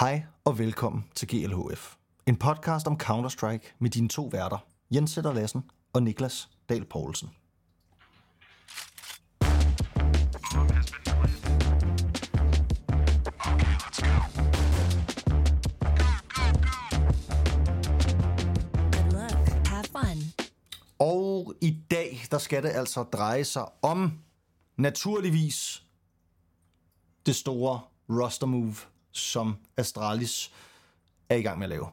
Hej og velkommen til GLHF. En podcast om Counter-Strike med dine to værter, Jens Sætter Lassen og Niklas Dahl Poulsen. Good luck. Have fun. Og i dag, der skal det altså dreje sig om, naturligvis, det store roster move, som Astralis er i gang med at lave.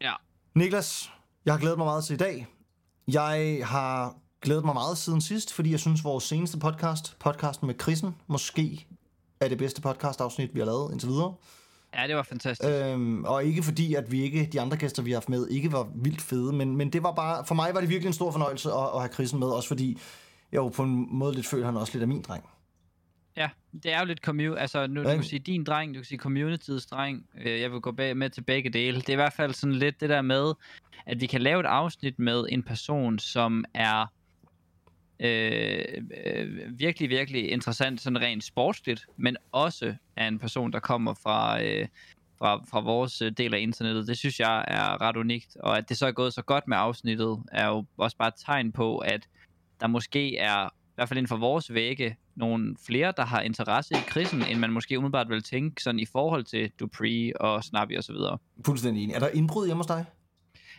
Ja. Niklas, jeg har glædet mig meget til i dag. Jeg har glædet mig meget siden sidst, fordi jeg synes, vores seneste podcast, podcasten med Krisen, måske er det bedste podcast-afsnit, vi har lavet indtil videre. Ja, det var fantastisk. Øh, Øhm, og ikke fordi, at vi ikke, de andre gæster, vi har haft med, ikke var vildt fede, men, men det var bare, for mig var det virkelig en stor fornøjelse at, at have Krisen med, også fordi jeg jo på en måde lidt føler, han også lidt af min dreng. Ja, det er jo lidt commu- altså nu du kan sige din dreng, du kan sige communityets dreng. Øh, jeg vil gå bag med til begge dele. Det er i hvert fald sådan lidt det der med, at vi kan lave et afsnit med en person, som er øh, øh, virkelig, virkelig interessant, sådan rent sportsligt, men også er en person, der kommer fra, øh, fra, fra vores øh, del af internettet. Det synes jeg er ret unikt, og at det så er gået så godt med afsnittet, er jo også bare et tegn på, at der måske er, i hvert fald inden for vores vægge, nogle flere, der har interesse i krisen, end man måske umiddelbart vil tænke sådan i forhold til Dupree og Snappy og så videre. Fuldstændig enig. Er der indbrud hjemme hos dig?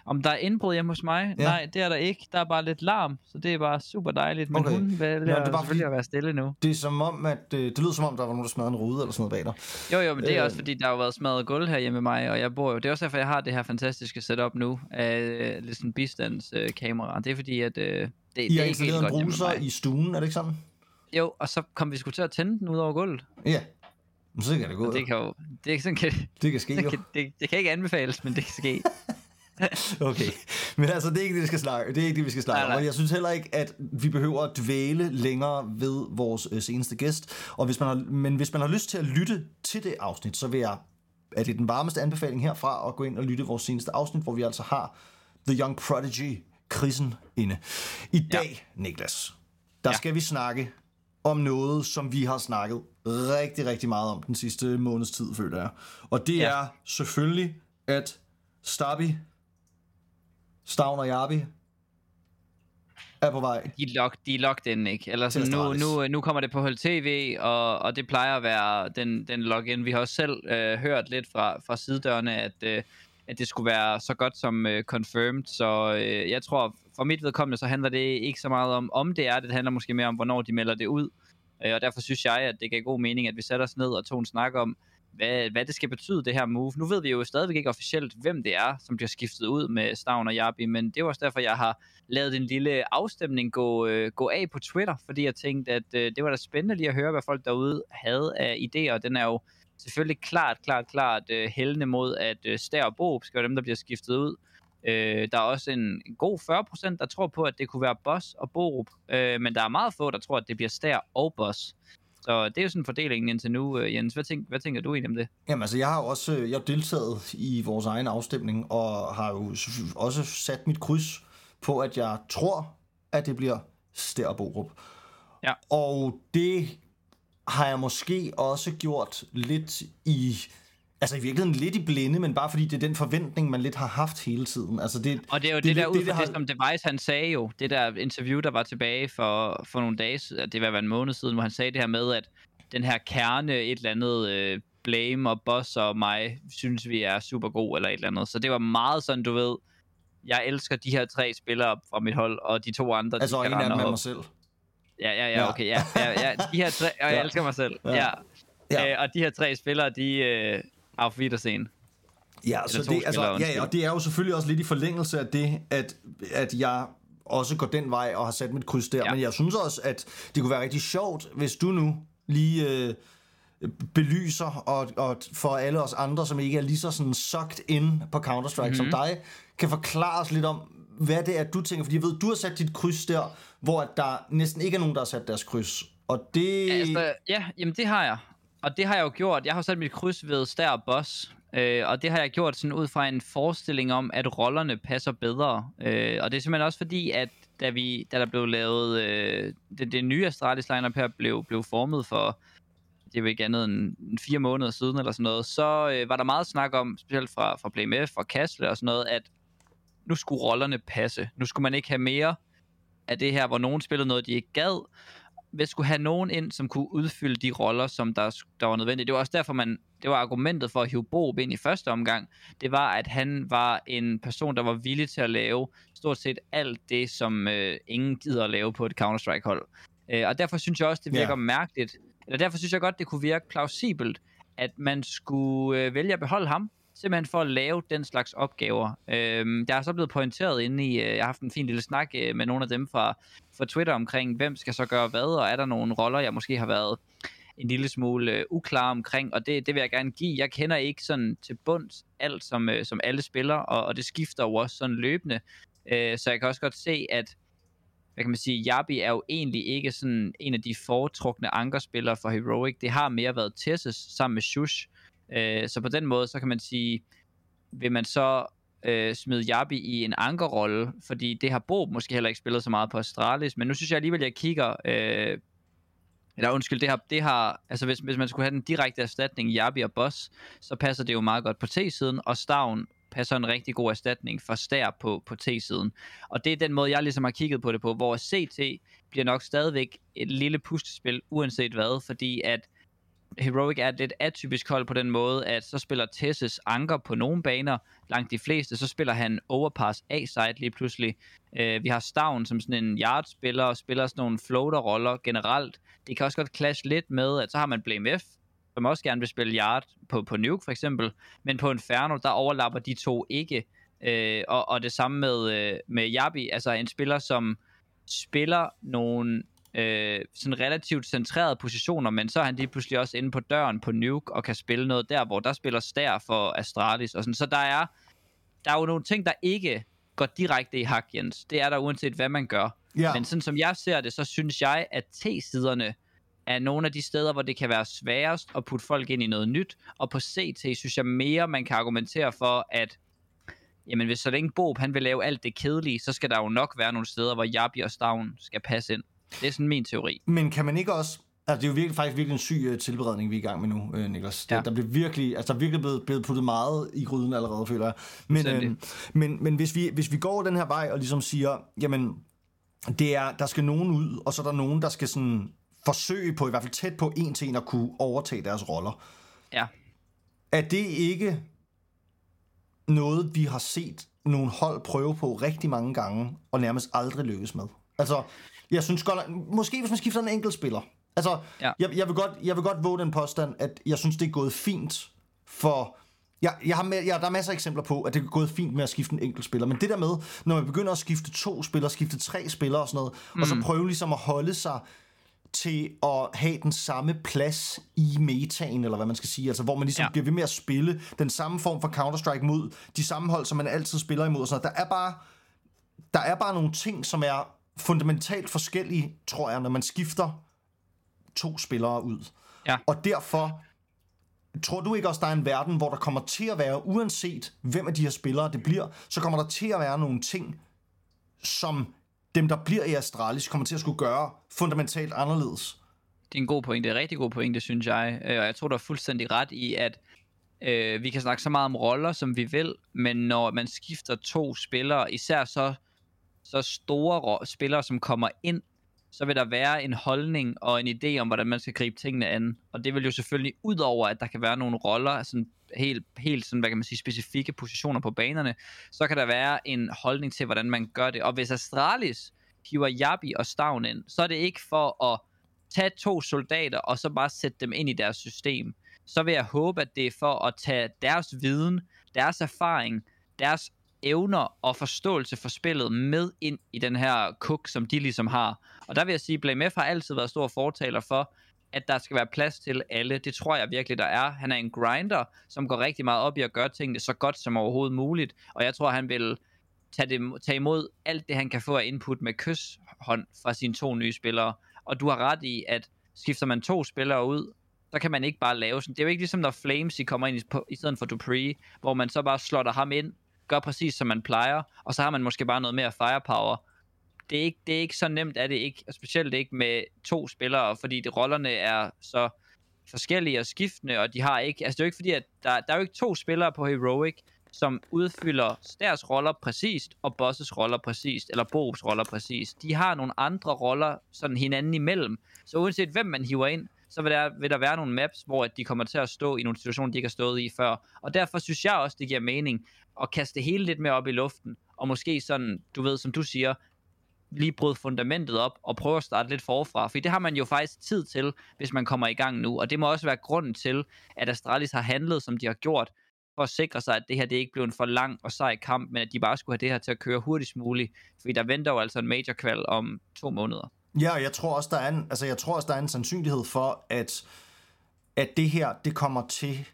Om der er indbrud hjemme hos mig? Ja. Nej, det er der ikke. Der er bare lidt larm, så det er bare super dejligt. Men Okay. hun vælger Nå, det er bare selvfølgelig fordi- at være stille nu. Det er som om, at øh, det lyder som om, der var nogen, der smadrede en rude eller sådan noget bag dig. Jo, jo, men det er Øh. også fordi, der har jo været smadret gulv her hjemme med mig, og jeg bor jo. Det er også derfor, jeg har det her fantastiske setup nu af øh, lidt sådan bistandskamera. Øh, kamera. det er fordi, at øh, det, det I er har installeret en bruser i stuen, er det ikke sådan? Jo, og så kom vi sgu til at tænde den ud over gulvet. Ja. Men så kan det gå. Og det kan jo... Det, er sådan kan, det kan ske det, jo. kan, det, det kan ikke anbefales, men det kan ske. Okay, men altså, det er ikke det, vi skal snakke, det er ikke det, vi skal snakke Nej, om. nej. Og jeg synes heller ikke, at vi behøver at dvæle længere ved vores øh, seneste gæst. Og hvis man har, men hvis man har lyst til at lytte til det afsnit, så vil jeg, er det den varmeste anbefaling herfra, at gå ind og lytte vores seneste afsnit, hvor vi altså har The Young Prodigy, Krisen, inde. I dag, Niklas, der Ja. skal vi snakke om noget, som vi har snakket rigtig, rigtig meget om den sidste måneds tid, føler jeg. Og det Ja. er selvfølgelig, at Stabi Stavn og Jarbi er på vej. De er, lock, de er locked in, ikke? Eller sådan, nu, nu, nu kommer det på hold tv, og, og det plejer at være den, den login. Vi har også selv øh, hørt lidt fra, fra sidedørene, at, øh, at det skulle være så godt som øh, confirmed. Så øh, jeg tror, for mit vedkommende, så handler det ikke så meget om, om det er. Det handler måske mere om, hvornår de melder det ud. Øh, og derfor synes jeg, at det gav god mening, at vi sætter os ned og tog en snak om, hvad, hvad det skal betyde, det her move. Nu ved vi jo stadigvæk ikke officielt, hvem det er, som bliver skiftet ud med Stavn og Jabi, men det er også derfor, jeg har lavet en lille afstemning gå, øh, gå af på Twitter, fordi jeg tænkte, at øh, det var da spændende lige at høre, hvad folk derude havde af idéer. Den er jo selvfølgelig klart, klart, klart øh, hældende mod, at øh, Stær og Bob skal være dem, der bliver skiftet ud. Øh, der er også en, en god 40%, der tror på, at det kunne være Boss og Borup, øh, men der er meget få, der tror, at det bliver Stær og Boss. Så det er jo sådan fordelingen indtil nu, øh, Jens. Hvad, tænk, hvad tænker du egentlig om det? Jamen altså, jeg har jo også øh, jeg har deltaget i vores egen afstemning, og har jo også sat mit kryds på, at jeg tror, at det bliver Stær Borup. Ja. Og det har jeg måske også gjort lidt i... Altså i virkeligheden lidt i blinde, men bare fordi det er den forventning, man lidt har haft hele tiden. Altså det, Og det er jo Det det, er det der lidt ud det, fra det, har- som Device han sagde jo, det der interview, der var tilbage for, for nogle dage, det var en måned siden, hvor han sagde det her med, at den her kerne, et eller andet øh, Blame og Boss og mig, synes vi er super god eller et eller andet. Så det var meget sådan, du ved, jeg elsker de her tre spillere fra mit hold, og de to andre, altså de en af dem er mig selv. Ja, ja, Ja. ja, okay, ja, ja, ja. De her tre, og jeg Ja. elsker mig selv. Ja. Ja. Ja. ja. Øh, og de her tre spillere, de øh, auf Wiedersehen. Ja, så det, altså, ja, ja, og det er jo selvfølgelig også lidt i forlængelse af det, at, at jeg også går den vej og har sat mit kryds der. Ja. Men jeg synes også, at det kunne være rigtig sjovt, hvis du nu lige øh, belyser, og, og for alle os andre, som ikke er lige så sådan sucked in på Counter-Strike mm-hmm. som Mhm. dig, kan forklare os lidt om, hvad det er, du tænker. Fordi jeg ved, du har sat dit kryds der, hvor at der næsten ikke er nogen, der har sat deres kryds. Og det... Altså, ja, jamen det har jeg. Og det har jeg jo gjort. Jeg har sat mit kryds ved Stær og Boss. Øh, og det har jeg gjort sådan ud fra en forestilling om, at rollerne passer bedre. Øh, og det er simpelthen også fordi, at da, vi, da der blev lavet... Øh, det, det nye Astralis lineup her blev, blev formet for det var ikke andet end fire måneder siden eller sådan noget, så øh, var der meget snak om, specielt fra, fra BMF og Kastle og sådan noget, at nu skulle rollerne passe. Nu skulle man ikke have mere af det her, hvor nogen spillede noget, de ikke gad. Vi skulle have nogen ind, som kunne udfylde de roller, som der, der var nødvendige. Det var også derfor, man, det var argumentet for at hive Bob ind i første omgang. Det var, at han var en person, der var villig til at lave stort set alt det, som øh, ingen gider at lave på et Counter-Strike-hold. Øh, og derfor synes jeg også, det virker Ja. mærkeligt. Eller derfor synes jeg godt, det kunne virke plausibelt, at man skulle øh, vælge at beholde ham, simpelthen for at lave den slags opgaver. Øhm, der er så blevet pointeret inde i, øh, jeg har haft en fin lille snak øh, med nogle af dem fra, fra Twitter omkring, hvem skal så gøre hvad, og er der nogle roller, jeg måske har været en lille smule øh, uklar omkring, og det, det vil jeg gerne give. Jeg kender ikke sådan til bunds alt, som, øh, som alle spiller, og, og det skifter jo også sådan løbende. Øh, så jeg kan også godt se, at hvad kan man sige, Yabi er jo egentlig ikke sådan en af de foretrukne ankerspillere for Heroic. Det har mere været Tesses sammen med Shush. Øh, så på den måde, så kan man sige, vil man så øh, smide Yabi i en ankerrolle, fordi det har Bob måske heller ikke spillet så meget på Astralis, men nu synes jeg alligevel, jeg kigger, øh, eller undskyld, det har, det har altså hvis, hvis man skulle have den direkte erstatning, Yabi og Boss, så passer det jo meget godt på T-siden, og Stavn passer en rigtig god erstatning for Stær på, på T-siden. Og det er den måde, jeg ligesom har kigget på det på, hvor CT bliver nok stadigvæk et lille puslespil, uanset hvad, fordi at Heroic er et lidt atypisk hold på den måde, at så spiller Tesses anker på nogle baner, langt de fleste, så spiller han overpass A-side lige pludselig. Øh, vi har Stavn som sådan en yard-spiller, og spiller sådan nogle floater-roller generelt. Det kan også godt clash lidt med, at så har man Blame F, som også gerne vil spille yard på, på Nuke for eksempel, men på Inferno, der overlapper de to ikke. Øh, og, og det samme med, øh, med Yabi, altså en spiller, som spiller nogle øh, sådan relativt centrerede positioner, men så er han lige pludselig også inde på døren på Nuke og kan spille noget der, hvor der spiller Stær for Astralis og sådan. Så der er, der er jo nogle ting, der ikke går direkte i hak, Jens. Det er der uanset, hvad man gør. Ja. Men sådan som jeg ser det, så synes jeg, at T-siderne er nogle af de steder, hvor det kan være sværest at putte folk ind i noget nyt. Og på CT synes jeg mere, man kan argumentere for, at jamen hvis så længe Bob han vil lave alt det kedelige, så skal der jo nok være nogle steder, hvor Jabi og Stavn skal passe ind. Det er sådan min teori. Men kan man ikke også... Altså, det er jo virkelig, faktisk virkelig en syg øh, tilberedning, vi er i gang med nu, øh, Niklas. Det, Ja. Der bliver virkelig, altså, der er virkelig blevet, blevet puttet meget i gryden allerede, føler jeg. Men, øh, men, men hvis, vi, hvis vi går den her vej og ligesom siger, jamen, det er, der skal nogen ud, og så er der nogen, der skal sådan forsøge på, i hvert fald tæt på en til en, at kunne overtage deres roller. Ja. Er det ikke noget, vi har set nogle hold prøve på rigtig mange gange, og nærmest aldrig lykkes med? Altså, jeg synes godt, måske hvis man skifter en enkelt spiller. Altså, Ja. jeg, jeg, vil godt, jeg vil godt våge den påstand, at jeg synes, det er gået fint for... Jeg, jeg har med, jeg, der er masser af eksempler på, at det er gået fint med at skifte en enkelt spiller, men det der med, når man begynder at skifte to spillere, skifte tre spillere og sådan noget, mm. og så prøve ligesom at holde sig til at have den samme plads i metaen, eller hvad man skal sige, altså hvor man ligesom ja. Ja. bliver ved med at spille den samme form for Counter-Strike mod de samme hold, som man altid spiller imod. og Sådan noget. Der er bare der er bare nogle ting, som er fundamentalt forskellige, tror jeg, når man skifter to spillere ud. Ja. Og derfor tror du ikke også, der er en verden, hvor der kommer til at være, uanset hvem af de her spillere det bliver, så kommer der til at være nogle ting, som dem, der bliver i Astralis, kommer til at skulle gøre fundamentalt anderledes. Det er en god pointe, det er en rigtig god pointe, synes jeg. Øh, Og jeg tror, du har fuldstændig ret i, at øh, vi kan snakke så meget om roller, som vi vil, men når man skifter to spillere, især så, så store spillere, som kommer ind, så vil der være en holdning og en idé om, hvordan man skal gribe tingene an. Og det vil jo selvfølgelig, ud over at der kan være nogle roller, sådan helt, helt sådan, hvad kan man sige, specifikke positioner på banerne, så kan der være en holdning til, hvordan man gør det. Og hvis Astralis hiver Jabi og Stavn ind, så er det ikke for at tage to soldater og så bare sætte dem ind i deres system. Så vil jeg håbe, at det er for at tage deres viden, deres erfaring, deres evner og forståelse for spillet med ind i den her kuk, som de ligesom har. Og der vil jeg sige, at Blame F har altid været stor fortaler for, at der skal være plads til alle. Det tror jeg virkelig, der er. Han er en grinder, som går rigtig meget op i at gøre tingene så godt som overhovedet muligt. Og jeg tror, han vil tage, det, tage imod alt det, han kan få af input med kysshånd fra sine to nye spillere. Og du har ret i, at skifter man to spillere ud, så kan man ikke bare lave sådan. Det er jo ikke ligesom, når Flames I kommer ind i, på, i stedet for Dupree, hvor man så bare slotter ham ind, gør præcis som man plejer, og så har man måske bare noget mere firepower. Det er ikke, det er ikke så nemt, er det ikke, og specielt ikke med to spillere, fordi de rollerne er så forskellige og skiftende, og de har ikke, altså det er jo ikke fordi, at der, der er jo ikke to spillere på Heroic, som udfylder deres roller præcist, og Bosses roller præcist, eller Bobs roller præcist. De har nogle andre roller sådan hinanden imellem. Så uanset hvem man hiver ind, så vil der, vil der være nogle maps, hvor at de kommer til at stå i nogle situationer, de ikke har stået i før. Og derfor synes jeg også, det giver mening og kaste det hele lidt mere op i luften, og måske sådan, du ved, som du siger, lige bryde fundamentet op og prøve at starte lidt forfra. For det har man jo faktisk tid til, hvis man kommer i gang nu. Og det må også være grunden til, at Astralis har handlet, som de har gjort, for at sikre sig, at det her det ikke blev en for lang og sej kamp, men at de bare skulle have det her til at køre hurtigst muligt. Fordi der venter jo altså en major kval om to måneder. Ja, og jeg tror også, der er en, altså jeg tror også, der er en sandsynlighed for, at, at det her, det kommer til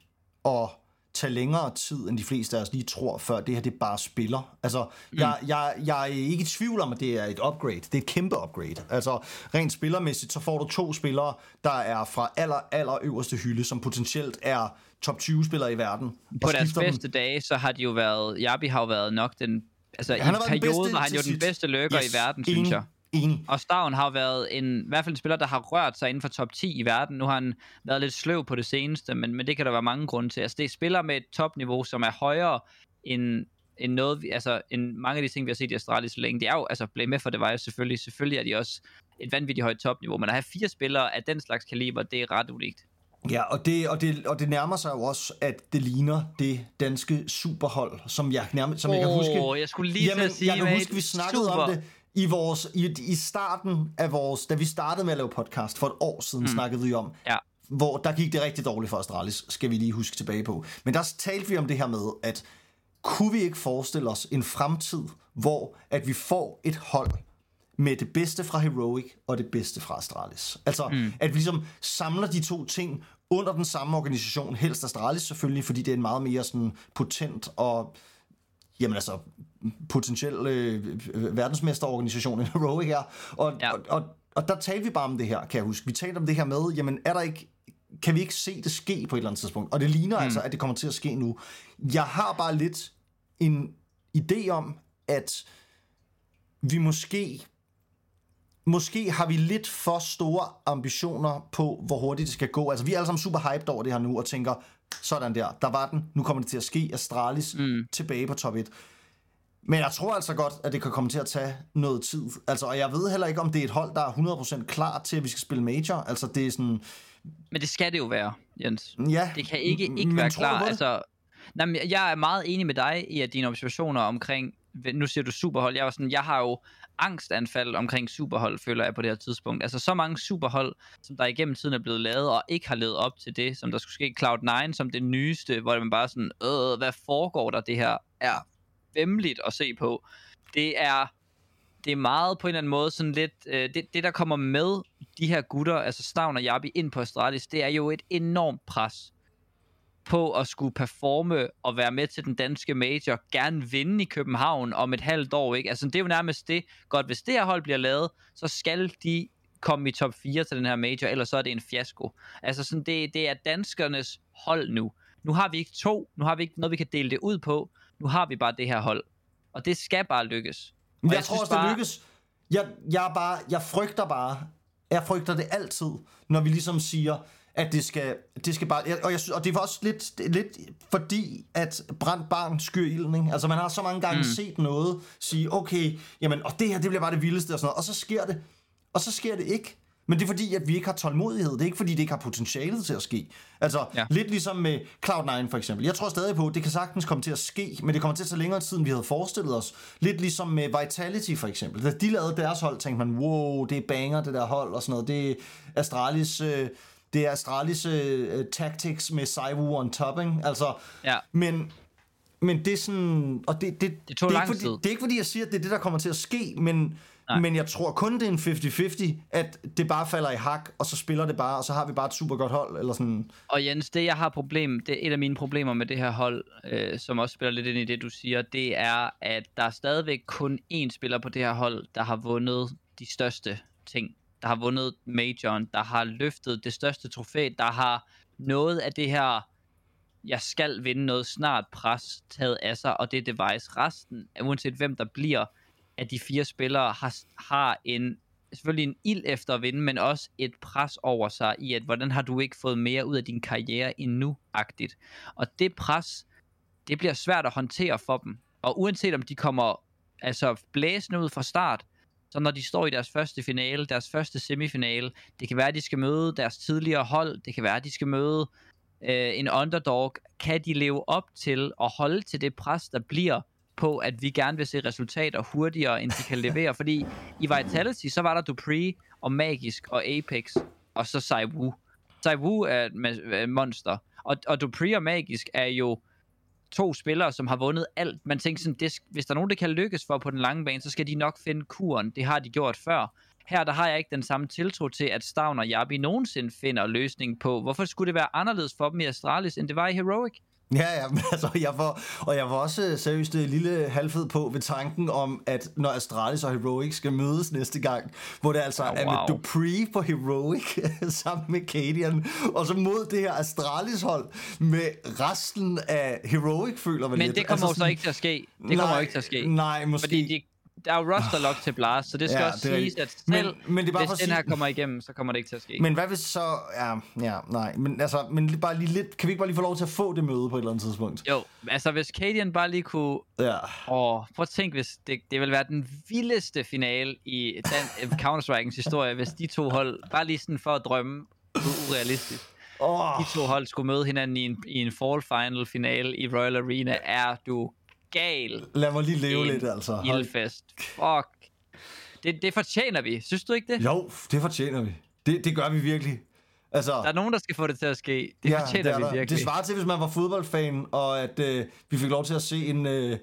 at tage længere tid, end de fleste af os lige tror, før det her det bare spiller. Altså, mm. jeg, jeg, jeg er ikke i tvivl om, at det er et upgrade. Det er et kæmpe upgrade. Altså, rent spillermæssigt, så får du to spillere, der er fra aller, aller øverste hylde, som potentielt er top 20 spillere i verden. På deres bedste dem. dage, så har de jo været, Jabi har jo været nok den, altså ja, i en periode var han jo den bedste løkker yes, i verden, synes jeg. Enig. Og Stavn har været en, i hvert fald en spiller, der har rørt sig inden for top 10 i verden. Nu har han været lidt sløv på det seneste, men, men det kan der være mange grunde til. Altså det er spiller med et topniveau, som er højere end, end, noget, altså, end mange af de ting, vi har set i Australien så længe. Det er jo, altså Play med for det var jo selvfølgelig, selvfølgelig er de også et vanvittigt højt topniveau, men at have fire spillere af den slags kaliber, det er ret unikt. Ja, og det, og, det, og det nærmer sig jo også, at det ligner det danske superhold, som jeg, nærmest, som oh, jeg kan huske. jeg skulle lige jamen, sige, jeg kan huske, vi snakkede super. om det i, vores, i, i starten af vores, da vi startede med at lave podcast for et år siden, mm. snakkede vi om, ja. hvor der gik det rigtig dårligt for Astralis, skal vi lige huske tilbage på. Men der talte vi om det her med, at kunne vi ikke forestille os en fremtid, hvor at vi får et hold med det bedste fra Heroic og det bedste fra Astralis. Altså, mm. at vi ligesom samler de to ting under den samme organisation, helst Astralis selvfølgelig, fordi det er en meget mere sådan potent og jamen altså, potentiel øh, verdensmesterorganisation i Heroic her. Og, ja. og, og, og der talte vi bare om det her, kan jeg huske. Vi talte om det her med, jamen er der ikke, kan vi ikke se det ske på et eller andet tidspunkt? Og det ligner mm. altså, at det kommer til at ske nu. Jeg har bare lidt en idé om, at vi måske måske har vi lidt for store ambitioner på, hvor hurtigt det skal gå. Altså, vi er alle sammen super hyped over det her nu, og tænker, sådan der, der var den, nu kommer det til at ske, Astralis mm. tilbage på top 1. Men jeg tror altså godt, at det kan komme til at tage noget tid. Altså, og jeg ved heller ikke, om det er et hold, der er 100% klar til, at vi skal spille major. Altså, det er sådan... Men det skal det jo være, Jens. Ja. Det kan ikke, ikke være klar. Altså, nej, jeg er meget enig med dig i, at dine observationer omkring, nu siger du superhold, jeg var sådan, jeg har jo angstanfald omkring superhold, føler jeg på det her tidspunkt. Altså så mange superhold, som der igennem tiden er blevet lavet, og ikke har levet op til det, som der skulle ske. Cloud9 som det nyeste, hvor man bare sådan, øh, hvad foregår der? Det her er vemmeligt at se på. Det er, det er meget på en eller anden måde sådan lidt, øh, det, det der kommer med de her gutter, altså Stavn og Jabi ind på Astralis, det er jo et enormt pres på at skulle performe og være med til den danske major, gerne vinde i København om et halvt år, ikke? Altså det er jo nærmest det. Godt, hvis det her hold bliver lavet, så skal de komme i top 4 til den her major, ellers så er det en fiasko. Altså sådan, det, det er danskernes hold nu. Nu har vi ikke to, nu har vi ikke noget, vi kan dele det ud på. Nu har vi bare det her hold. Og det skal bare lykkes. Og jeg, jeg tror også, bare... det lykkes. Jeg, jeg, bare, jeg frygter bare, jeg frygter det altid, når vi ligesom siger, at det skal, det skal bare... Og, jeg synes, og det var også lidt, lidt fordi, at brændt barn skyr ilden, ikke? Altså, man har så mange gange mm. set noget, sige, okay, jamen, og det her, det bliver bare det vildeste, og sådan noget, og så sker det. Og så sker det ikke. Men det er fordi, at vi ikke har tålmodighed. Det er ikke fordi, det ikke har potentialet til at ske. Altså, ja. lidt ligesom med Cloud9 for eksempel. Jeg tror stadig på, at det kan sagtens komme til at ske, men det kommer til at tage længere tid, end vi havde forestillet os. Lidt ligesom med Vitality for eksempel. Da de lavede deres hold, tænkte man, wow, det er banger, det der hold, og sådan noget. Det er Astralis... Øh, det er Astralis uh, tactics med Saiwu on topping. Altså, ja. men, men det er sådan... Og det, det, det, tog det, er ikke fordi, tid. det er ikke fordi, jeg siger, at det er det, der kommer til at ske, men, men jeg tror kun, det er en 50-50, at det bare falder i hak, og så spiller det bare, og så har vi bare et super godt hold. Eller sådan. Og Jens, det jeg har problem, det er et af mine problemer med det her hold, øh, som også spiller lidt ind i det, du siger, det er, at der er stadigvæk kun én spiller på det her hold, der har vundet de største ting der har vundet majoren, der har løftet det største trofæ, der har noget af det her, jeg skal vinde noget snart pres taget af sig, og det er device. Resten, uanset hvem der bliver, af de fire spillere, har, har en selvfølgelig en ild efter at vinde, men også et pres over sig i, at hvordan har du ikke fået mere ud af din karriere endnu-agtigt. Og det pres, det bliver svært at håndtere for dem. Og uanset om de kommer altså blæsende ud fra start, så når de står i deres første finale, deres første semifinale, det kan være, at de skal møde deres tidligere hold, det kan være, at de skal møde øh, en underdog, kan de leve op til at holde til det pres, der bliver på, at vi gerne vil se resultater hurtigere, end de kan levere. Fordi i Vitality, så var der Dupree og Magisk og Apex, og så Sai Wu. Sai Wu er et et monster, og, og Dupree og Magisk er jo to spillere, som har vundet alt. Man tænker sådan, det, hvis der er nogen, der kan lykkes for på den lange bane, så skal de nok finde kuren. Det har de gjort før. Her der har jeg ikke den samme tiltro til, at Stavn og Jabi nogensinde finder løsning på, hvorfor skulle det være anderledes for dem i Astralis, end det var i Heroic? Ja, ja, men altså, jeg var, og jeg var også øh, seriøst øh, lille halvfed på ved tanken om, at når Astralis og Heroic skal mødes næste gang, hvor det altså Oh, er med wow. Dupree på Heroic sammen med Cadian, og så mod det her Astralis hold med resten af Heroic, føler man Men lidt. det kommer altså jo så ikke til at ske. Det kommer jo ikke til at ske. Nej, måske. Fordi de, der er jo roster lock til Blast, så det skal Ja, også det er siges, at Men- selv men det er bare hvis den sige- her kommer igennem, så kommer det ikke til at ske. Men hvad hvis så... Ja, ja, nej. Men altså, men bare lige lidt... Kan vi ikke bare lige få lov til at få det møde på et eller andet tidspunkt? Jo, altså hvis Cadian bare lige kunne... Ja. Åh, prøv at tænke, hvis det, det vil være den vildeste finale i den, Counter-Strike'ens historie, hvis de to hold, bare lige sådan for at drømme, urealistisk. Oh, De to hold skulle møde hinanden i en, i en fall final finale i Royal Arena. Er du gal? lad mig lige leve lidt, altså. Ildfest. Fuck. Det, det fortjener vi. Synes du ikke det? Jo, det fortjener vi. Det, det gør vi virkelig. Altså, Der er nogen, der skal få det til at ske. Det fortjener er vi virkelig. Det svarer til, hvis man var fodboldfan, og at øh, vi fik lov til at se en, øh,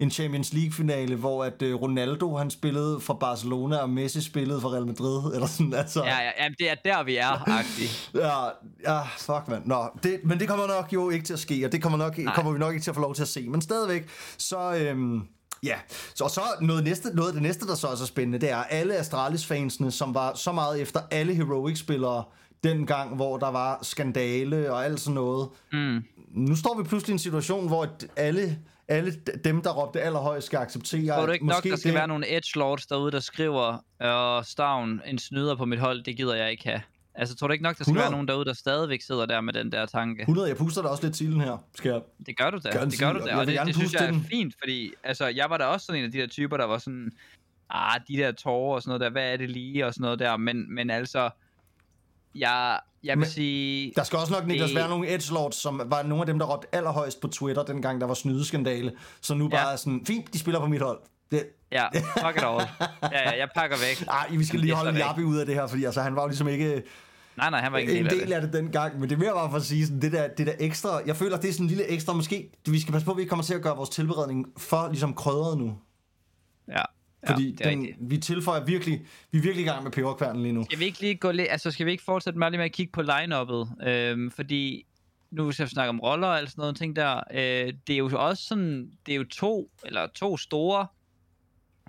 en Champions League-finale, hvor at øh, Ronaldo han spillede for Barcelona, og Messi spillede for Real Madrid, eller sådan, altså. Ja, ja, jamen, det er der, vi er, agtigt. Ja, ja fuck mand. Nå, det, men det kommer nok jo ikke til at ske, og det kommer, nok, kommer vi nok ikke til at få lov til at se. Men stadigvæk, så... Øhm, Ja, så, og så noget, næste, noget af det næste, der så også er spændende, det er alle Astralis-fansene, som var så meget efter alle Heroic-spillere dengang, hvor der var skandale og alt sådan noget. Mm. Nu står vi pludselig i en situation, hvor at alle, alle dem, der råbte allerhøjst, skal acceptere, Tror du at ikke nok, måske der skal det, være nogle edge lords derude, der skriver, øh, Stavn, en snyder på mit hold, det gider jeg ikke have. Altså, tror du ikke nok, der skal 100? være nogen derude, der stadigvæk sidder der med den der tanke? 100, jeg puster da også lidt til den her, skal jeg. Det gør du da. Det gør du og da. Og vil det, det synes jeg er fint, fordi altså, jeg var da også sådan en af de der typer, der var sådan, ah, de der tårer og sådan noget der, hvad er det lige og sådan noget der, men, men altså, jeg, jeg vil Men- sige, Der skal også nok, Niklas, Det- være nogle edgelords, som var nogle af dem, der råbte allerhøjst på Twitter, dengang der var snydeskandale. Så nu bare Ja. er sådan, fint, de spiller på mit hold. Det, ja, fuck it all. Ja, ja, jeg pakker væk. ej, vi skal lige holde Jabi ud af det her, fordi altså, han var jo ligesom ikke Nej, nej, han var ikke en en del af del det. det dengang, men det er mere bare for at sige, sådan, det, der, det der ekstra, jeg føler, det er sådan en lille ekstra, måske, vi skal passe på, at vi kommer til at gøre vores tilberedning for ligesom krydret nu. Ja, Fordi ja, den, rigtigt. vi tilføjer virkelig, vi er virkelig i gang med peberkværnen lige nu. Skal vi ikke lige gå lidt, altså skal vi ikke fortsætte med lige med at kigge på line-uppet? Øhm, fordi nu skal vi snakke om roller og sådan noget ting der. Øh, det er jo også sådan, det er jo to, eller to store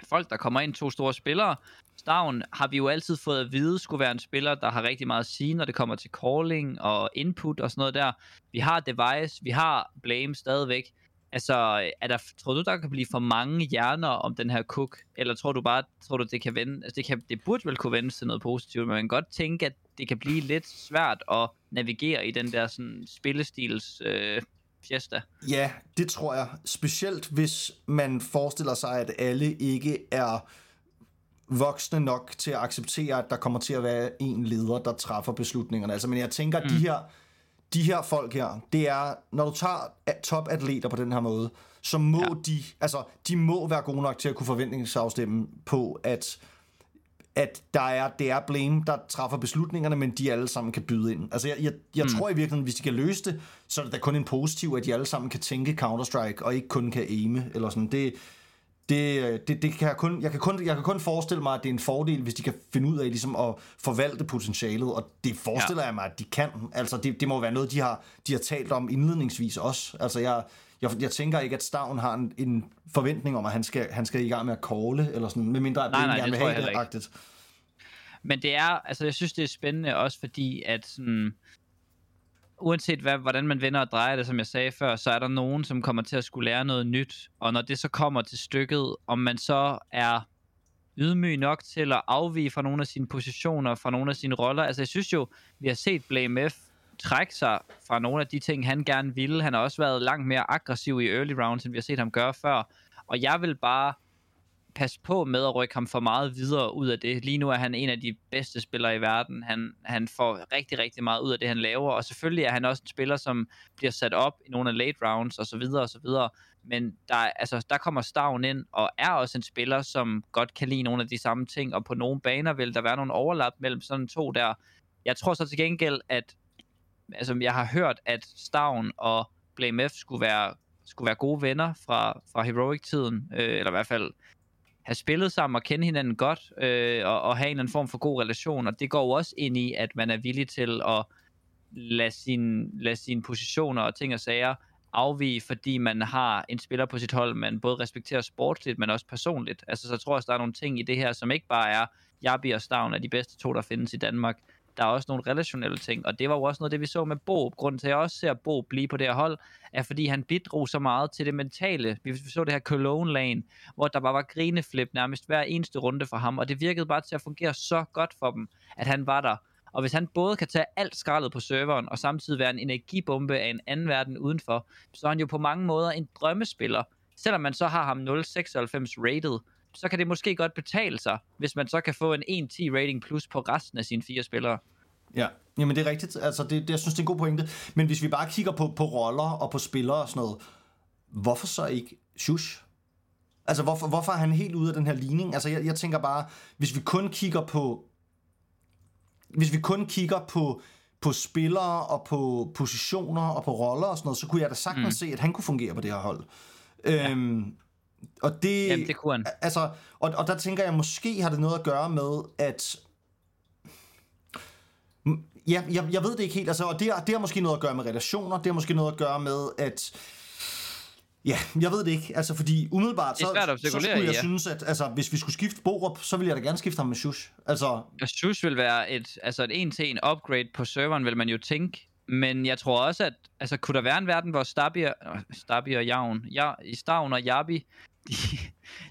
folk, der kommer ind, to store spillere. Stavn har vi jo altid fået at vide, skulle være en spiller, der har rigtig meget at sige, når det kommer til calling og input og sådan noget der. Vi har Device, vi har Blame stadigvæk. Altså, er der, tror du, der kan blive for mange hjerner om den her cook? Eller tror du bare, tror du, det kan vende? Altså, det, kan, det burde vel kunne vende til noget positivt, men man kan godt tænke, at det kan blive lidt svært at navigere i den der sådan, spillestils øh, fiesta. Ja, det tror jeg. Specielt hvis man forestiller sig, at alle ikke er voksne nok til at acceptere, at der kommer til at være en leder, der træffer beslutningerne. Altså, men jeg tænker, at de her, de her folk her, det er, når du tager topatleter på den her måde, så må ja. de, altså, de må være gode nok til at kunne forventningsafstemme på, at at der er, det er Blame, der træffer beslutningerne, men de alle sammen kan byde ind. Altså, jeg, jeg, jeg mm. tror i virkeligheden, hvis de kan løse det, så er det da kun en positiv, at de alle sammen kan tænke Counter-Strike, og ikke kun kan aime, eller sådan. Det, det, det, det kan jeg, kun, jeg, kan kun, jeg kan kun forestille mig, at det er en fordel, hvis de kan finde ud af ligesom at forvalte potentialet, og det forestiller ja. jeg mig, at de kan. Altså, det, det må være noget, de har, de har talt om indledningsvis også. Altså, jeg, jeg, jeg tænker ikke, at Stavn har en, en forventning om, at han skal, han skal i gang med at calle, eller sådan, medmindre at Nej, nej, gerne vil have det. Men det er, altså jeg synes, det er spændende også fordi, at sådan, uanset hvad, hvordan man vender og drejer det, som jeg sagde før, så er der nogen, som kommer til at skulle lære noget nyt. Og når det så kommer til stykket, om man så er ydmyg nok til at afvige fra nogle af sine positioner, fra nogle af sine roller. Altså jeg synes jo, vi har set Blame F trække sig fra nogle af de ting, han gerne ville. Han har også været langt mere aggressiv i early rounds, end vi har set ham gøre før. Og jeg vil bare passe på med at rykke ham for meget videre ud af det. Lige nu er han en af de bedste spillere i verden. Han, han får rigtig, rigtig meget ud af det, han laver. Og selvfølgelig er han også en spiller, som bliver sat op i nogle af late rounds osv. videre. Men der, altså, der kommer Stavn ind, og er også en spiller, som godt kan lide nogle af de samme ting. Og på nogle baner vil der være nogle overlap mellem sådan to der. Jeg tror så til gengæld, at altså, jeg har hørt, at Stavn og Blame F skulle være, skulle være gode venner fra, fra Heroic-tiden, øh, eller i hvert fald have spillet sammen og kende hinanden godt, øh, og, og have en eller anden form for god relation, og det går jo også ind i, at man er villig til at lade, sin, lade sine positioner og ting og sager afvige, fordi man har en spiller på sit hold, man både respekterer sportsligt, men også personligt. Altså, så tror jeg, der er nogle ting i det her, som ikke bare er, Jabi og Stavn er de bedste to, der findes i Danmark, der er også nogle relationelle ting, og det var jo også noget det, vi så med Bo. Grunden til, at jeg også ser Bo blive på det her hold, er fordi han bidrog så meget til det mentale. Vi så det her Cologne lane, hvor der bare var grineflip nærmest hver eneste runde for ham, og det virkede bare til at fungere så godt for dem, at han var der. Og hvis han både kan tage alt skraldet på serveren, og samtidig være en energibombe af en anden verden udenfor, så er han jo på mange måder en drømmespiller. Selvom man så har ham 0,96 rated, så kan det måske godt betale sig, hvis man så kan få en 1-10 rating plus på resten af sine fire spillere. Ja, jamen det er rigtigt. Altså, det, det, jeg synes, det er en god pointe. Men hvis vi bare kigger på, på roller og på spillere og sådan noget, hvorfor så ikke Shush? Altså, hvorfor, hvorfor er han helt ude af den her ligning? Altså, jeg, jeg tænker bare, hvis vi kun kigger på... Hvis vi kun kigger på, på spillere og på positioner og på roller og sådan noget, så kunne jeg da sagtens mm. se, at han kunne fungere på det her hold. Ja. Øhm, og det, Jamen, det kunne han. Altså, og, og der tænker jeg, måske har det noget at gøre med, at Ja, jeg, jeg ved det ikke helt. Altså, og det, har, det har måske noget at gøre med relationer. Det har måske noget at gøre med, at... Ja, jeg ved det ikke. Altså, fordi umiddelbart, så, så skulle jeg ja. synes, at altså, hvis vi skulle skifte Borup, så ville jeg da gerne skifte ham med Shush. Altså... Shush vil være et, altså et en-til-en upgrade på serveren, vil man jo tænke. Men jeg tror også, at altså, kunne der være en verden, hvor Stabi og, Stabi og Javn, ja, i Stavn og Jabi, de,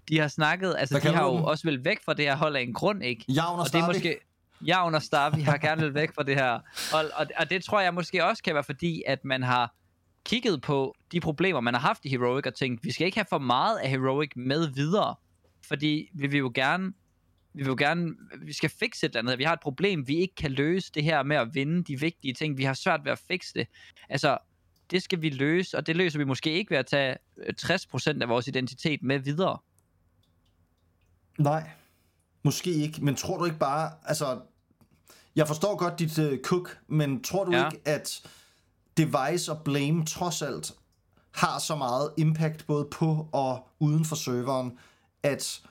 de har snakket, altså de har jo også vel væk fra det her hold af en grund, ikke? Javn og, og det er måske, Javn og Stabi har gerne vil væk fra det her. Og, og, og det tror jeg måske også kan være fordi, at man har kigget på de problemer, man har haft i Heroic, og tænkt, vi skal ikke have for meget af Heroic med videre. Fordi vi vil jo gerne vi vil jo gerne, vi skal fikse et eller andet. Vi har et problem, vi ikke kan løse det her med at vinde de vigtige ting. Vi har svært ved at fikse det. Altså, det skal vi løse, og det løser vi måske ikke ved at tage 60% af vores identitet med videre. Nej, måske ikke, men tror du ikke bare, altså, jeg forstår godt dit uh, cook, men tror du ja. ikke, at device og blame trods alt har så meget impact både på og uden for serveren, at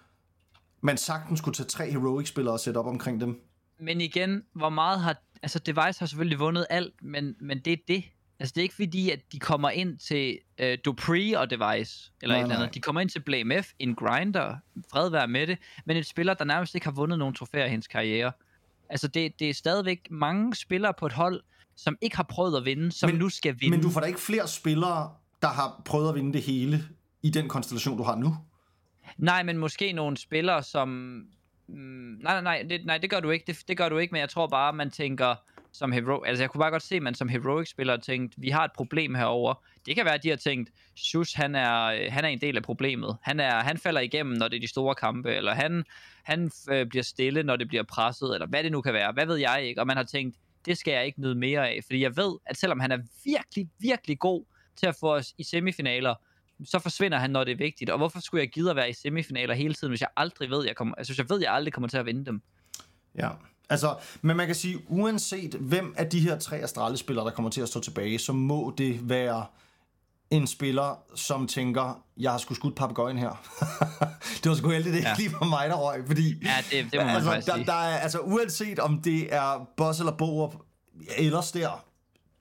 man sagtens skulle tage tre heroic-spillere og sætte op omkring dem. Men igen, hvor meget har... Altså, Device har selvfølgelig vundet alt, men, men det er det. Altså, det er ikke fordi, at de kommer ind til øh, Dupree og Device, eller nej, et eller andet. De kommer ind til Blame F, en grinder, fred være med det, men et spiller, der nærmest ikke har vundet nogen trofæer i hendes karriere. Altså, det, det er stadigvæk mange spillere på et hold, som ikke har prøvet at vinde, som men, nu skal vinde. Men du får da ikke flere spillere, der har prøvet at vinde det hele i den konstellation, du har nu? Nej, men måske nogle spillere, som... Mm, nej, nej, nej det, nej, det gør du ikke. Det, det gør du ikke, men jeg tror bare, man tænker som hero... Altså, jeg kunne bare godt se, at man som heroic-spiller tænkt, vi har et problem herover. Det kan være, at de har tænkt, Sus, han er, han er en del af problemet. Han, er, han falder igennem, når det er de store kampe, eller han, han øh, bliver stille, når det bliver presset, eller hvad det nu kan være. Hvad ved jeg ikke? Og man har tænkt, det skal jeg ikke nyde mere af, fordi jeg ved, at selvom han er virkelig, virkelig god til at få os i semifinaler, så forsvinder han, når det er vigtigt. Og hvorfor skulle jeg gide at være i semifinaler hele tiden, hvis jeg aldrig ved, jeg kommer, altså, jeg ved, jeg aldrig kommer til at vinde dem? Ja, altså, men man kan sige, uanset hvem af de her tre Astralis-spillere, der kommer til at stå tilbage, så må det være en spiller, som tænker, jeg har sgu skudt papegøjen her. det var sgu heldigt, det ja. lige var mig, der røg, fordi... Ja, det, det må man altså, der. Der er, altså, uanset om det er Boss eller Borup, ellers der,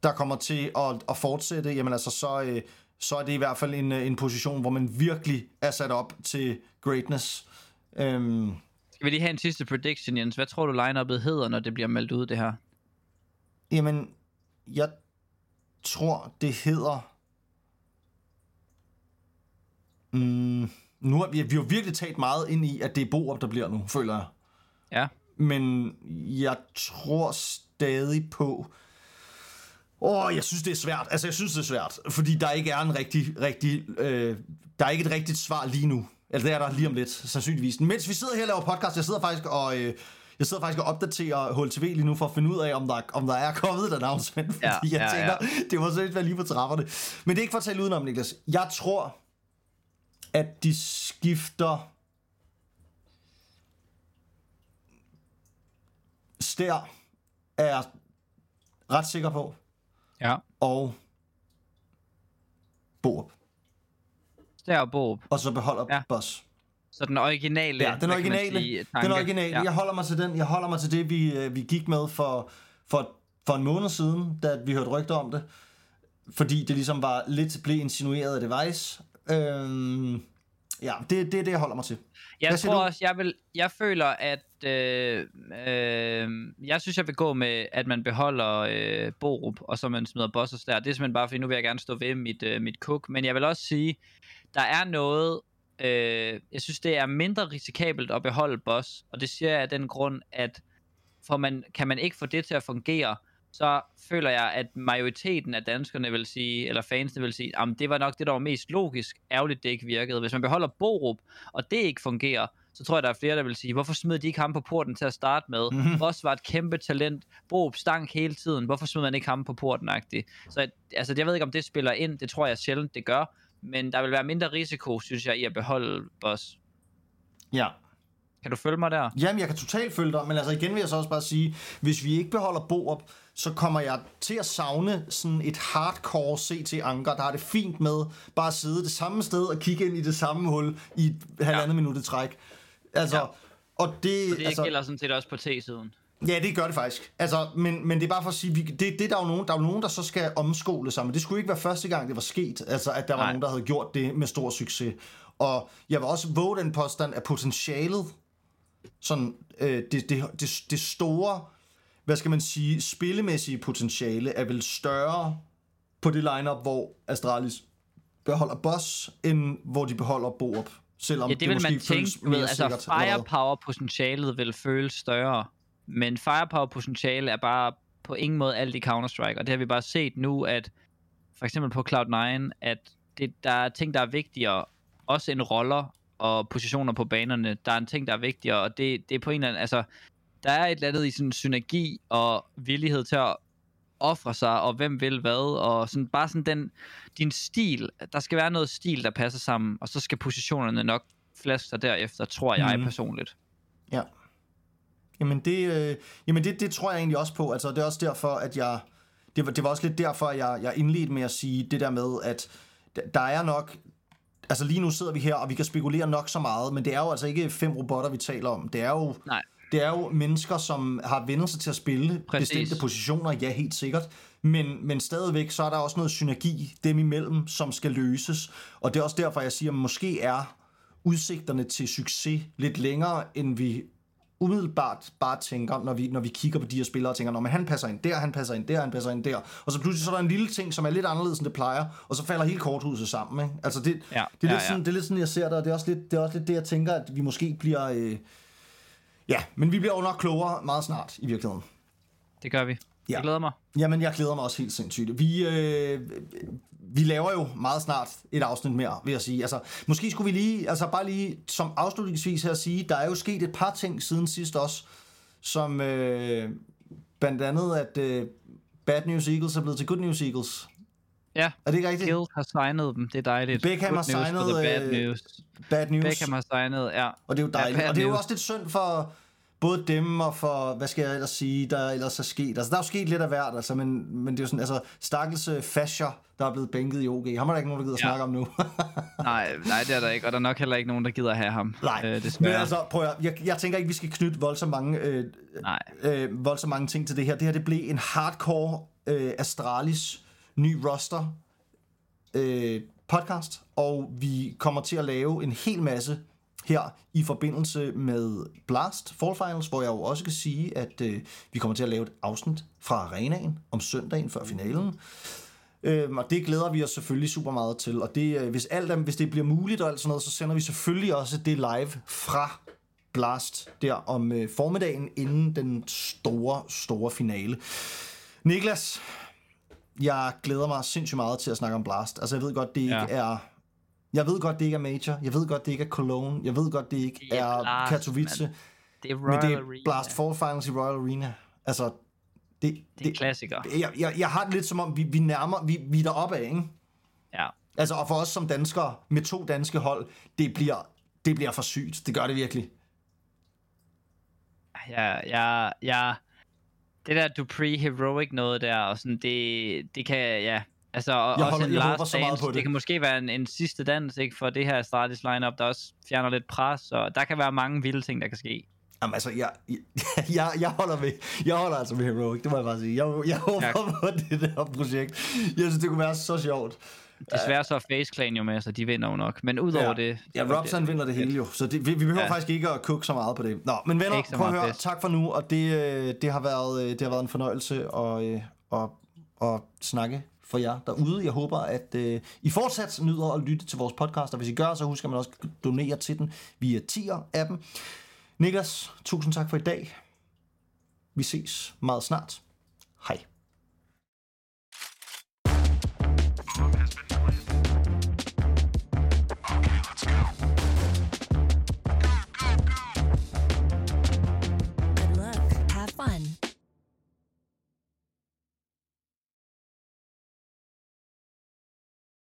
der kommer til at, at fortsætte, jamen altså, så, øh, så er det i hvert fald en, øh, en position, hvor man virkelig er sat op til greatness. Øhm. Skal vi lige have en sidste prediction, Jens? Hvad tror du line-up'et hedder, når det bliver meldt ud, det her? Jamen, jeg tror, det hedder... Mm, nu har vi, vi har virkelig talt meget ind i, at det er Borup, der bliver nu, føler jeg. Ja. Men jeg tror stadig på... Åh, oh, jeg synes, det er svært. Altså, jeg synes, det er svært. Fordi der ikke er en rigtig, rigtig... Øh, der er ikke et rigtigt svar lige nu. Eller det er der lige om lidt, sandsynligvis. Mens vi sidder her og laver podcast, jeg sidder faktisk og... Øh, jeg sidder faktisk og opdaterer HLTV lige nu for at finde ud af, om der, om der er kommet et announcement, fordi Ja, jeg ja, tænker, det må selvfølgelig være lige på trapperne. Men det er ikke for at tale udenom, Niklas. Jeg tror, at de skifter Stær er jeg ret sikker på, Ja. og Borup. Der og Bob. Og så beholder ja. Boss. Så den originale, Ja, den originale. sige, Den tanke. originale. Ja. Jeg holder mig til den. Jeg holder mig til det, vi, øh, vi gik med for, for, for en måned siden, da vi hørte rygter om det. Fordi det ligesom var lidt blev insinueret af Device. Øhm, ja, det, det er det, jeg holder mig til. Jeg Hvad tror du? også, jeg vil, jeg føler, at øh, øh, jeg synes, jeg vil gå med, at man beholder øh, Borup, og så man smider Bossos der. Det er simpelthen bare, fordi nu vil jeg gerne stå ved mit, øh, mit cook. Men jeg vil også sige, der er noget, øh, jeg synes, det er mindre risikabelt at beholde Boss, og det siger jeg af den grund, at for man, kan man ikke få det til at fungere, så føler jeg, at majoriteten af danskerne vil sige, eller fansene vil sige, at det var nok det, der var mest logisk. Ærgerligt, det ikke virkede. Hvis man beholder Borup, og det ikke fungerer, så tror jeg, der er flere, der vil sige, hvorfor smed de ikke ham på porten til at starte med? Mhm. Mm-hmm. Boss var et kæmpe talent. Borup stank hele tiden. Hvorfor smed man ikke ham på porten -agtigt? Så altså, jeg ved ikke, om det spiller ind. Det tror jeg sjældent, det gør. Men der vil være mindre risiko, synes jeg, i at beholde Boss. Ja. Kan du følge mig der? Jamen, jeg kan totalt følge dig, men altså igen vil jeg så også bare sige, hvis vi ikke beholder Borup, så kommer jeg til at savne sådan et hardcore CT Anker, der har det fint med bare at sidde det samme sted og kigge ind i det samme hul i et halvandet ja. minut i træk. Altså, Ja. og det, Det altså, gælder sådan set også på T-siden. Ja, det gør det faktisk. Altså, men, men det er bare for at sige, vi, det, det der er jo nogen, der er jo nogen, der så skal omskole sig, men det skulle ikke være første gang, det var sket, altså at der var Nej. nogen, der havde gjort det med stor succes. Og jeg vil også våge den påstand, at potentialet, sådan øh, det, det, det, det store, hvad skal man sige, spillemæssige potentiale, er vel større på det lineup, hvor Astralis beholder Boss, end hvor de beholder Borup. Selvom Ja, det vil måske man tænke, mere altså firepower-potentialet vil føles større, men firepower-potentiale er bare på ingen måde alt i Counter-Strike, og det har vi bare set nu, at for eksempel på Cloud9, at det, der er ting, der er vigtigere, også end roller og positioner på banerne, der er en ting, der er vigtigere, og det, det er på en eller anden, altså, der er et eller andet i sådan synergi og villighed til at ofre sig, og hvem vil hvad, og sådan, bare sådan den, din stil, der skal være noget stil, der passer sammen, og så skal positionerne nok flaske sig derefter, tror jeg Mhm. personligt. Ja. Jamen, det, øh, jamen det, det tror jeg egentlig også på. Altså, det er også derfor, at jeg... Det var, det var også lidt derfor, at jeg, jeg indledte med at sige det der med, at der er nok... Altså lige nu sidder vi her, og vi kan spekulere nok så meget, men det er jo altså ikke fem robotter, vi taler om. Det er jo, Nej. det er jo mennesker, som har vendt sig til at spille Præcis. bestemte positioner, ja, helt sikkert. Men, men stadigvæk, så er der også noget synergi dem imellem, som skal løses. Og det er også derfor, jeg siger, at måske er udsigterne til succes lidt længere, end vi umiddelbart bare tænker, når vi, når vi kigger på de her spillere og tænker, når han passer ind der, han passer ind der, han passer ind der. Og så pludselig så er der en lille ting, som er lidt anderledes, end det plejer, og så falder hele korthuset sammen. Ikke? Altså det, Ja, det, er ja, lidt ja. Sådan, det er lidt sådan, jeg ser det, og det er også lidt det, er også lidt det jeg tænker, at vi måske bliver... Øh, ja, men vi bliver jo nok klogere meget snart, i virkeligheden. Det gør vi. Ja. Jeg glæder mig. Jamen, jeg glæder mig også helt sindssygt. Vi, øh, vi laver jo meget snart et afsnit mere, vil jeg sige. Altså, måske skulle vi lige, altså bare lige som afslutningsvis her sige, der er jo sket et par ting siden sidst også, som øh, blandt andet, at øh, Bad News Eagles er blevet til Good News Eagles. Ja, Er det ikke rigtigt? Guild har signet dem. Det er dejligt. Beckham Good har signet, bad øh, news. Bad News. Beckham har signet, ja. Og det er jo dejligt. bad og det er jo også lidt synd for både dem og for, hvad skal jeg ellers sige, der ellers er sket. Altså, der er jo sket lidt af hvert, altså, men, men det er jo sådan, altså, stakkels øh, Fasher, der er blevet bænket i OG. Ham er der ikke nogen, der gider ja. Snakke om nu. Nej, nej, det er der ikke, og der er nok heller ikke nogen, der gider have ham. Nej, øh, men altså, prøv at, jeg, jeg tænker ikke, vi skal knytte voldsomt mange, øh, Nej. øh, voldsomt mange ting til det her. Det her, det blev en hardcore øh, Astralis ny roster øh, podcast, og vi kommer til at lave en hel masse her i forbindelse med Blast Fall Finals, hvor jeg jo også kan sige, at øh, vi kommer til at lave et afsnit fra arenaen om søndagen før finalen. Øhm, og det glæder vi os selvfølgelig super meget til. Og det, øh, hvis, alt, er- hvis det bliver muligt og alt sådan noget, så sender vi selvfølgelig også det live fra Blast der om øh, formiddagen inden den store, store finale. Niklas, jeg glæder mig sindssygt meget til at snakke om Blast. Altså, jeg ved godt, det ikke Ja. er... Jeg ved godt, det ikke er Major. Jeg ved godt, det ikke er Cologne. Jeg ved godt, det ikke Det er er, Blast, Katowice. mand. Det er Men Royal det er Arena. Blast 4 Finals i Royal Arena. Altså, det, Det er en klassiker. jeg, jeg, jeg har det lidt som om, vi, vi nærmer, vi, vi er deroppe af, ikke? Ja. Altså, og for os som danskere, med to danske hold, det bliver, det bliver for sygt. Det gør det virkelig. Ja, ja, ja. Det der Dupree heroic noget der, og sådan, det, det kan, ja. Altså, og Jeg også holder- en jeg last dance, det. det kan måske være en, en sidste dans, ikke, for det her Stratis lineup, der også fjerner lidt pres, og der kan være mange vilde ting, der kan ske. Jamen, altså, jeg, jeg, jeg, holder ved, jeg holder altså ved Heroic, det må jeg bare sige. Jeg, jeg håber Ja. på det der projekt. Jeg synes, det kunne være så sjovt. Desværre så er Face Clan jo med, så de vinder jo nok. Men udover Ja. det... Ja, Robson vinder det hele jo, så det, vi, vi behøver ja. Faktisk ikke at kukke så meget på det. Nå, men venner, prøv at høre, tak for nu, og det, øh, det, har været, øh, det har været en fornøjelse at, øh, at, at snakke for jer derude. Jeg håber, at øh, I fortsat nyder at lytte til vores podcast, og hvis I gør, så husk at man også kan donere til den via tier-appen. Niklas, tusind tak for i dag. Vi ses meget snart.